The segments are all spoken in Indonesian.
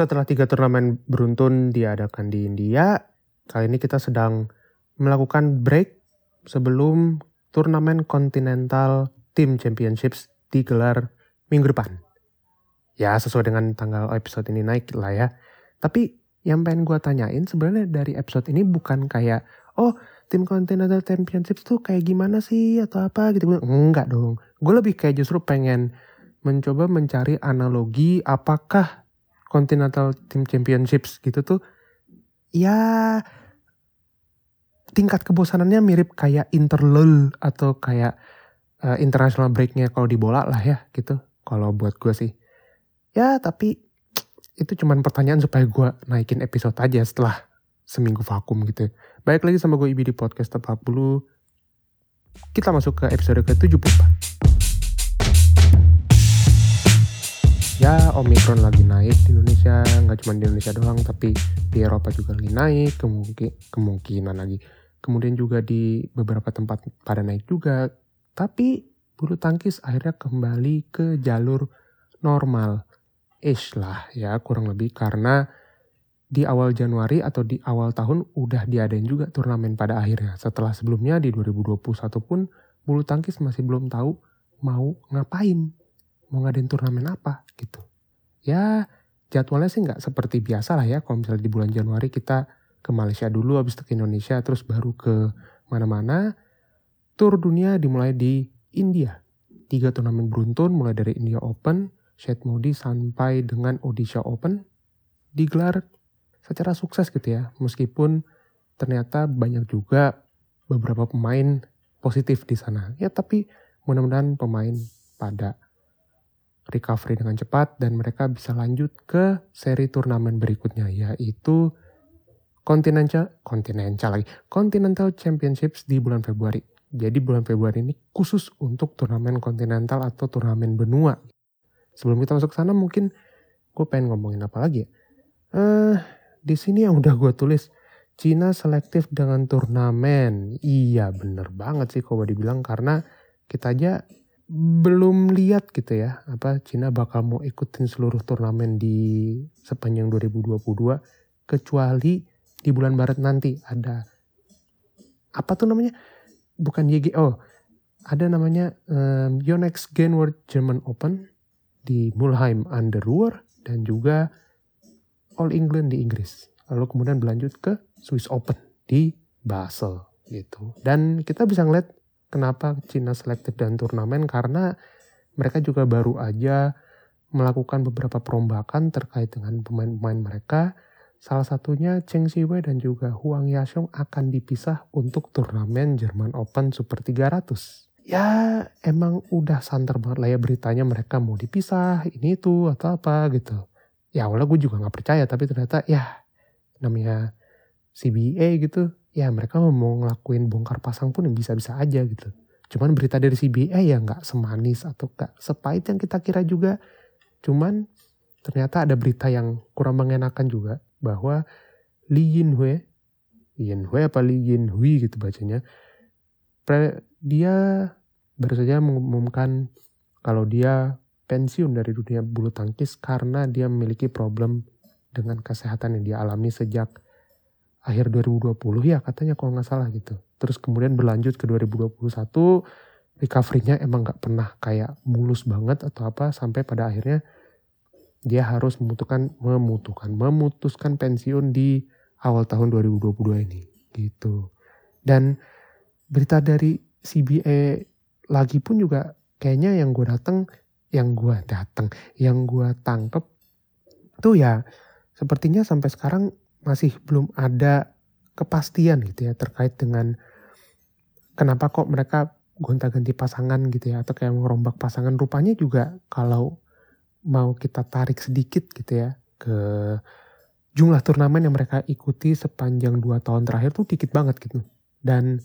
Setelah tiga turnamen beruntun diadakan di India, kali ini kita sedang melakukan break sebelum turnamen Continental Team Championships digelar minggu depan. Ya sesuai dengan tanggal episode ini naik lah ya. Tapi yang pengen gue tanyain sebenarnya dari episode ini bukan kayak oh tim Continental Championships tuh kayak gimana sih atau apa gitu. Enggak dong. Gue lebih kayak justru pengen mencoba mencari analogi apakah Continental Team Championships gitu tuh ya tingkat kebosanannya mirip kayak interlull atau kayak uh, international breaknya kalau di bola lah ya gitu. Kalau buat gue sih. Ya tapi itu cuman pertanyaan supaya gue naikin episode aja setelah seminggu vakum gitu. Baik lagi sama gue Ibi di podcast tepat 40 kita masuk ke episode ke 74 ya Omicron lagi naik di Indonesia nggak cuma di Indonesia doang tapi di Eropa juga lagi naik kemungkin kemungkinan lagi. Kemudian juga di beberapa tempat pada naik juga tapi bulu tangkis akhirnya kembali ke jalur normal. Ish lah ya kurang lebih karena di awal Januari atau di awal tahun udah diadain juga turnamen pada akhirnya. Setelah sebelumnya di 2021 pun bulu tangkis masih belum tahu mau ngapain mau ngadain turnamen apa gitu. Ya jadwalnya sih nggak seperti biasa lah ya kalau misalnya di bulan Januari kita ke Malaysia dulu habis itu ke Indonesia terus baru ke mana-mana. Tur dunia dimulai di India. Tiga turnamen beruntun mulai dari India Open, Shed Modi sampai dengan Odisha Open digelar secara sukses gitu ya. Meskipun ternyata banyak juga beberapa pemain positif di sana. Ya tapi mudah-mudahan pemain pada recovery dengan cepat dan mereka bisa lanjut ke seri turnamen berikutnya yaitu Continental Continental lagi Continental Championships di bulan Februari. Jadi bulan Februari ini khusus untuk turnamen kontinental atau turnamen benua. Sebelum kita masuk ke sana mungkin gue pengen ngomongin apa lagi ya. Uh, di sini yang udah gue tulis Cina selektif dengan turnamen. Iya bener banget sih kalau dibilang karena kita aja belum lihat gitu ya apa Cina bakal mau ikutin seluruh turnamen di sepanjang 2022 kecuali di bulan Maret nanti ada apa tuh namanya? Bukan YG oh ada namanya um, Yonex World German Open di Mulheim an dan juga All England di Inggris. Lalu kemudian berlanjut ke Swiss Open di Basel gitu. Dan kita bisa ngeliat Kenapa Cina selektif dan turnamen? Karena mereka juga baru aja melakukan beberapa perombakan terkait dengan pemain-pemain mereka. Salah satunya Cheng Siwei dan juga Huang Yaxiong akan dipisah untuk turnamen German Open Super 300. Ya emang udah santer banget lah ya beritanya mereka mau dipisah ini itu atau apa gitu. Ya awalnya gue juga gak percaya tapi ternyata ya namanya CBA gitu ya mereka mau ngelakuin bongkar pasang pun bisa-bisa aja gitu. Cuman berita dari CBA ya nggak semanis atau nggak sepahit yang kita kira juga. Cuman ternyata ada berita yang kurang mengenakan juga bahwa Li Yinhui, Yinhui apa Li Yinhui gitu bacanya, dia baru saja mengumumkan kalau dia pensiun dari dunia bulu tangkis karena dia memiliki problem dengan kesehatan yang dia alami sejak akhir 2020 ya katanya kalau nggak salah gitu. Terus kemudian berlanjut ke 2021 recovery-nya emang nggak pernah kayak mulus banget atau apa sampai pada akhirnya dia harus memutuskan memutuskan memutuskan pensiun di awal tahun 2022 ini gitu. Dan berita dari CBA lagi pun juga kayaknya yang gue datang yang gue datang yang gue tangkep tuh ya sepertinya sampai sekarang masih belum ada kepastian gitu ya terkait dengan kenapa kok mereka gonta-ganti pasangan gitu ya atau kayak merombak pasangan. Rupanya juga kalau mau kita tarik sedikit gitu ya ke jumlah turnamen yang mereka ikuti sepanjang dua tahun terakhir tuh dikit banget gitu. Dan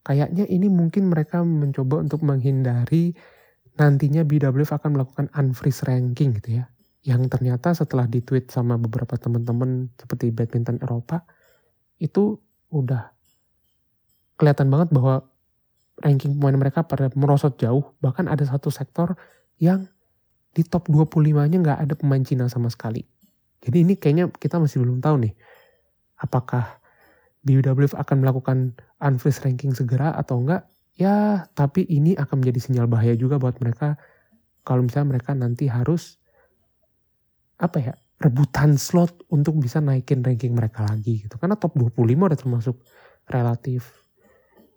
kayaknya ini mungkin mereka mencoba untuk menghindari nantinya BWF akan melakukan unfreeze ranking gitu ya yang ternyata setelah ditweet sama beberapa teman-teman seperti badminton Eropa itu udah kelihatan banget bahwa ranking pemain mereka pada merosot jauh bahkan ada satu sektor yang di top 25-nya nggak ada pemain Cina sama sekali Jadi ini kayaknya kita masih belum tahu nih. Apakah BWF akan melakukan unfreeze ranking segera atau enggak. Ya, tapi ini akan menjadi sinyal bahaya juga buat mereka kalau misalnya mereka nanti harus apa ya rebutan slot untuk bisa naikin ranking mereka lagi gitu karena top 25 udah termasuk relatif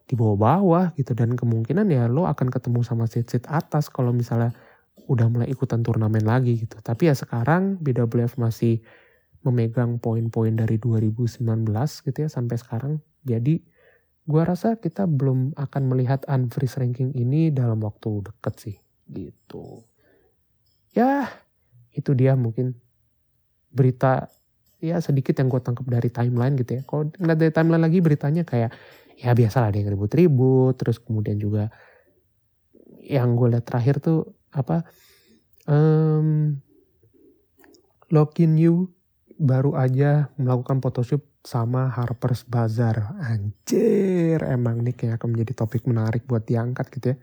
di bawah-bawah gitu dan kemungkinan ya lo akan ketemu sama seat-seat atas kalau misalnya udah mulai ikutan turnamen lagi gitu tapi ya sekarang BWF masih memegang poin-poin dari 2019 gitu ya sampai sekarang. Jadi gua rasa kita belum akan melihat unfreeze ranking ini dalam waktu deket sih gitu. Ya itu dia mungkin berita ya sedikit yang gue tangkap dari timeline gitu ya. Kalau ngeliat dari timeline lagi beritanya kayak ya biasa lah ada yang ribut-ribut terus kemudian juga yang gue lihat terakhir tuh apa um, Login You baru aja melakukan photoshoot sama Harper's Bazaar. Anjir, emang nih kayak akan menjadi topik menarik buat diangkat gitu ya.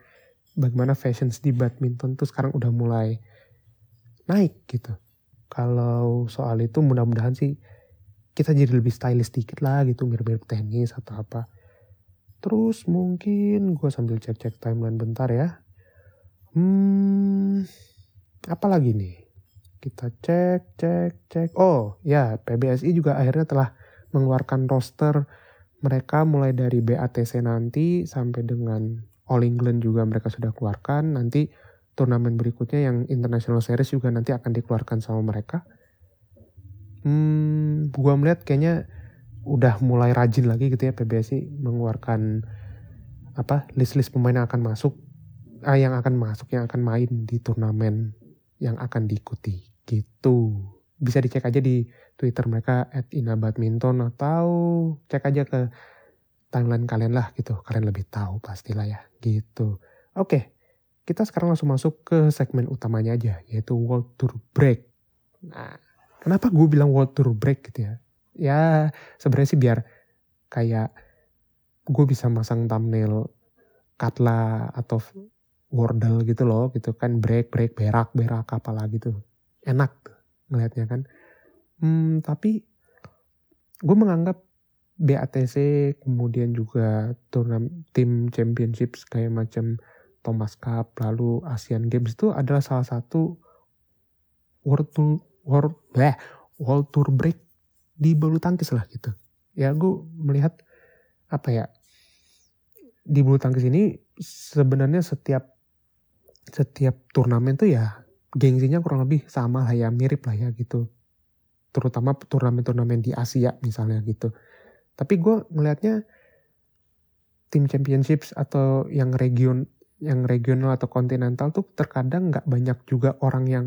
Bagaimana fashions di badminton tuh sekarang udah mulai naik gitu. Kalau soal itu mudah-mudahan sih kita jadi lebih stylish dikit lah gitu, mirip-mirip tenis atau apa. Terus mungkin gue sambil cek-cek timeline bentar ya. Hmm, apa lagi nih? Kita cek, cek, cek. Oh ya, PBSI juga akhirnya telah mengeluarkan roster mereka mulai dari BATC nanti sampai dengan All England juga mereka sudah keluarkan. Nanti turnamen berikutnya yang International Series juga nanti akan dikeluarkan sama mereka. Hmm, gua melihat kayaknya udah mulai rajin lagi gitu ya PBSI mengeluarkan apa list-list pemain yang akan masuk, ah, yang akan masuk, yang akan main di turnamen yang akan diikuti gitu. Bisa dicek aja di Twitter mereka at Ina Badminton atau cek aja ke timeline kalian lah gitu. Kalian lebih tahu pastilah ya gitu. Oke, kita sekarang langsung masuk ke segmen utamanya aja yaitu World Tour Break. Nah, kenapa gue bilang World Tour Break gitu ya? Ya sebenarnya sih biar kayak gue bisa masang thumbnail Katla atau wordle gitu loh gitu kan break break berak berak apalagi tuh enak tuh ngelihatnya kan hmm, tapi gue menganggap BATC kemudian juga turnamen tim championships kayak macam Thomas Cup lalu Asian Games itu adalah salah satu world tour world bleh, world tour break di bulu tangkis lah gitu. Ya gue melihat apa ya di bulu tangkis ini sebenarnya setiap setiap turnamen tuh ya gengsinya kurang lebih sama lah ya mirip lah ya gitu. Terutama turnamen-turnamen di Asia misalnya gitu. Tapi gue melihatnya tim championships atau yang region yang regional atau kontinental tuh terkadang nggak banyak juga orang yang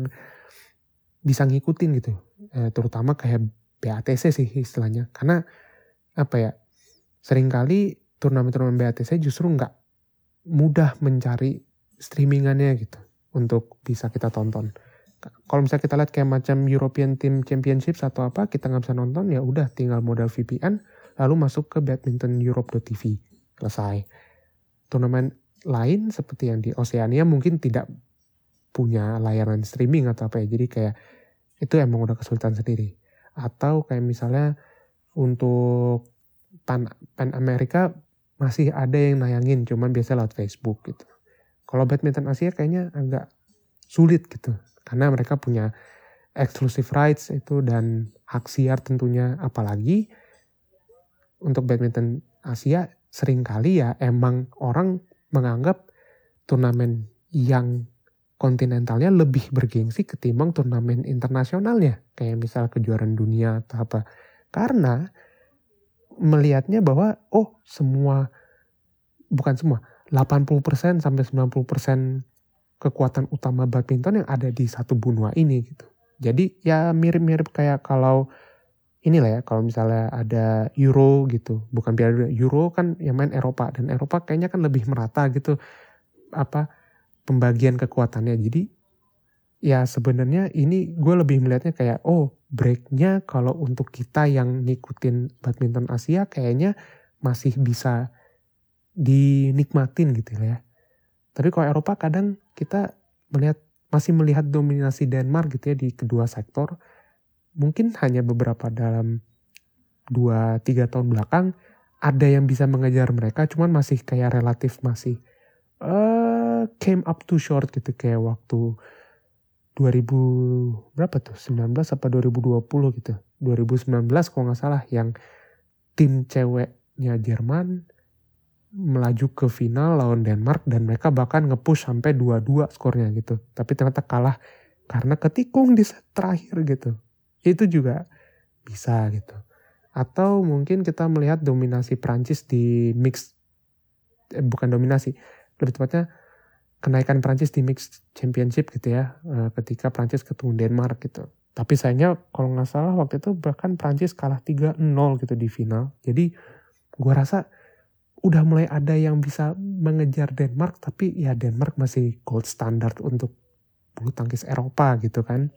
bisa ngikutin gitu eh, terutama kayak BATC sih istilahnya karena apa ya sering kali turnamen-turnamen BATC justru nggak mudah mencari streamingannya gitu untuk bisa kita tonton. Kalau misalnya kita lihat kayak macam European Team Championships atau apa, kita nggak bisa nonton ya udah tinggal modal VPN lalu masuk ke badminton Europe.tv selesai. Turnamen lain seperti yang di Oceania mungkin tidak punya layanan streaming atau apa ya. Jadi kayak itu emang udah kesulitan sendiri. Atau kayak misalnya untuk Pan, Pan Amerika masih ada yang nayangin cuman biasa lewat Facebook gitu. Kalau badminton Asia kayaknya agak sulit gitu. Karena mereka punya exclusive rights itu dan hak siar tentunya. Apalagi untuk badminton Asia sering kali ya emang orang menganggap turnamen yang kontinentalnya lebih bergengsi ketimbang turnamen internasionalnya. Kayak misal kejuaraan dunia atau apa. Karena melihatnya bahwa oh semua bukan semua 80% sampai 90% kekuatan utama badminton yang ada di satu benua ini gitu. Jadi ya mirip-mirip kayak kalau inilah ya kalau misalnya ada Euro gitu, bukan Piala Euro kan yang main Eropa dan Eropa kayaknya kan lebih merata gitu apa pembagian kekuatannya. Jadi ya sebenarnya ini gue lebih melihatnya kayak oh breaknya kalau untuk kita yang ngikutin badminton Asia kayaknya masih bisa dinikmatin gitu ya. Tapi kalau Eropa kadang kita melihat masih melihat dominasi Denmark gitu ya di kedua sektor. Mungkin hanya beberapa dalam 2-3 tahun belakang ada yang bisa mengejar mereka cuman masih kayak relatif masih uh, came up too short gitu kayak waktu 2000 berapa tuh 19 apa 2020 gitu 2019 kalau nggak salah yang tim ceweknya Jerman melaju ke final lawan Denmark dan mereka bahkan ngepush sampai 2-2 skornya gitu. Tapi ternyata kalah karena ketikung di set terakhir gitu. Itu juga bisa gitu. Atau mungkin kita melihat dominasi Prancis di mix eh, bukan dominasi, lebih tepatnya kenaikan Prancis di mix championship gitu ya, eh, ketika Prancis ketemu Denmark gitu. Tapi sayangnya kalau nggak salah waktu itu bahkan Prancis kalah 3-0 gitu di final. Jadi gua rasa udah mulai ada yang bisa mengejar Denmark tapi ya Denmark masih gold standard untuk bulu tangkis Eropa gitu kan.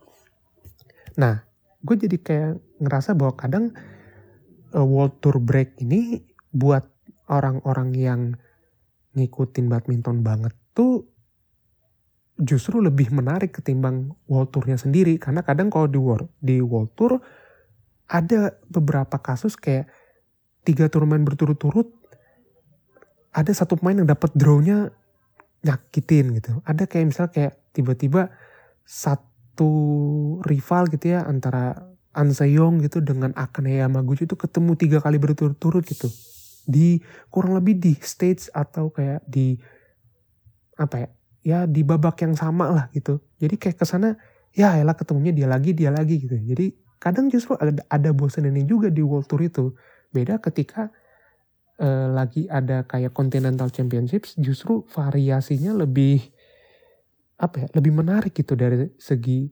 Nah, gue jadi kayak ngerasa bahwa kadang uh, World Tour Break ini buat orang-orang yang ngikutin badminton banget tuh justru lebih menarik ketimbang World Tournya sendiri karena kadang kalau di World di World Tour ada beberapa kasus kayak tiga turnamen berturut-turut ada satu pemain yang dapat drawnya nyakitin gitu. Ada kayak misalnya kayak tiba-tiba satu rival gitu ya antara Ansayong gitu dengan Akane Yamaguchi itu ketemu tiga kali berturut-turut gitu. Di kurang lebih di stage atau kayak di apa ya? Ya di babak yang sama lah gitu. Jadi kayak ke sana ya elah ketemunya dia lagi dia lagi gitu. Jadi kadang justru ada, ada ini juga di World Tour itu. Beda ketika uh, lagi ada kayak Continental Championships justru variasinya lebih apa ya lebih menarik gitu dari segi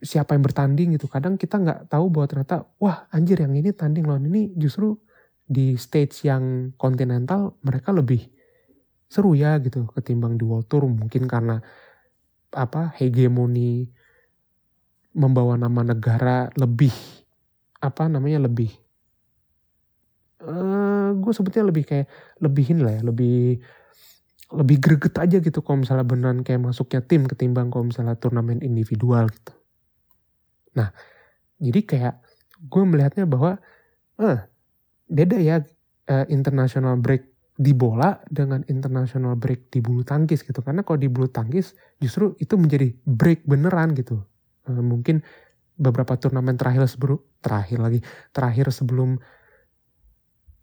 siapa yang bertanding gitu. Kadang kita nggak tahu bahwa ternyata wah anjir yang ini tanding lawan ini justru di stage yang continental mereka lebih seru ya gitu ketimbang di World Tour. Mungkin karena apa hegemoni membawa nama negara lebih apa namanya lebih uh, gue sebetulnya lebih kayak lebihin lah ya lebih lebih greget aja gitu kalau misalnya beneran kayak masuknya tim ketimbang kalau misalnya turnamen individual gitu. Nah, jadi kayak gue melihatnya bahwa eh beda ya uh, international break di bola dengan international break di bulu tangkis gitu. Karena kalau di bulu tangkis justru itu menjadi break beneran gitu. Uh, mungkin beberapa turnamen terakhir sebelum terakhir lagi terakhir sebelum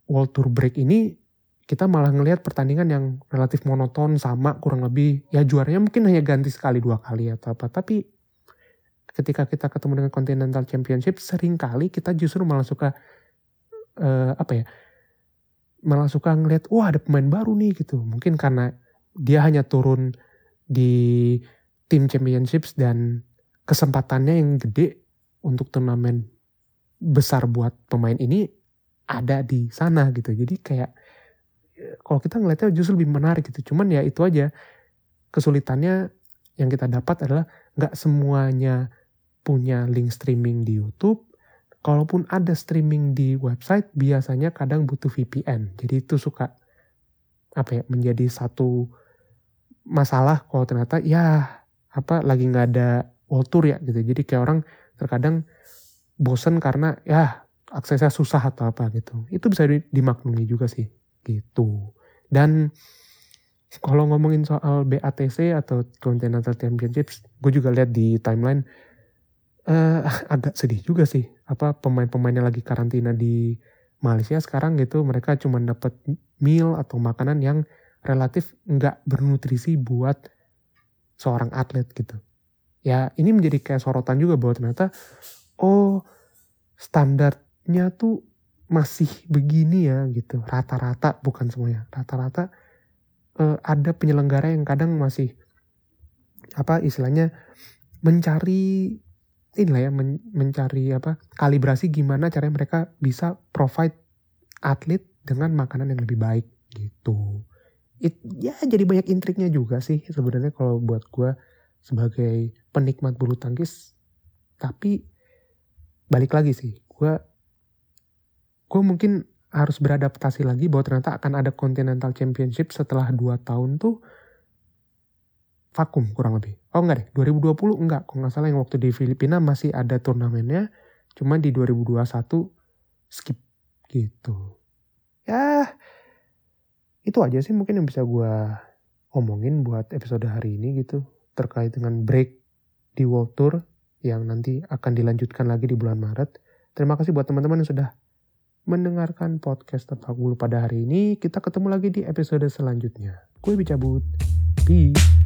World Tour Break ini kita malah ngelihat pertandingan yang relatif monoton sama kurang lebih. Ya juaranya mungkin hanya ganti sekali dua kali atau apa. Tapi ketika kita ketemu dengan Continental Championship sering kali kita justru malah suka uh, apa ya malah suka ngelihat wah ada pemain baru nih gitu. Mungkin karena dia hanya turun di tim championships dan kesempatannya yang gede untuk turnamen besar buat pemain ini ada di sana gitu. Jadi kayak kalau kita ngeliatnya justru lebih menarik gitu. Cuman ya itu aja kesulitannya yang kita dapat adalah nggak semuanya punya link streaming di YouTube. Kalaupun ada streaming di website, biasanya kadang butuh VPN. Jadi itu suka apa ya menjadi satu masalah kalau ternyata ya apa lagi nggak ada world ya gitu. Jadi kayak orang terkadang bosen karena ya aksesnya susah atau apa gitu. Itu bisa dimaklumi juga sih gitu. Dan kalau ngomongin soal BATC atau Continental Championships, gue juga lihat di timeline uh, agak sedih juga sih. Apa pemain-pemain yang lagi karantina di Malaysia sekarang gitu, mereka cuma dapat meal atau makanan yang relatif nggak bernutrisi buat seorang atlet gitu. Ya ini menjadi kayak sorotan juga bahwa ternyata oh standar nya tuh masih begini ya gitu. Rata-rata bukan semuanya. Rata-rata uh, ada penyelenggara yang kadang masih apa istilahnya mencari inilah ya men mencari apa kalibrasi gimana caranya mereka bisa provide atlet dengan makanan yang lebih baik gitu. It, ya jadi banyak intriknya juga sih sebenarnya kalau buat gue sebagai penikmat bulu tangkis. Tapi balik lagi sih gue gue mungkin harus beradaptasi lagi bahwa ternyata akan ada Continental Championship setelah 2 tahun tuh vakum kurang lebih. Oh enggak deh, 2020 enggak. Kok nggak salah yang waktu di Filipina masih ada turnamennya. Cuma di 2021 skip gitu. Ya itu aja sih mungkin yang bisa gue omongin buat episode hari ini gitu. Terkait dengan break di World Tour yang nanti akan dilanjutkan lagi di bulan Maret. Terima kasih buat teman-teman yang sudah mendengarkan podcast Tepak Bulu pada hari ini. Kita ketemu lagi di episode selanjutnya. Gue Bicabut. Peace.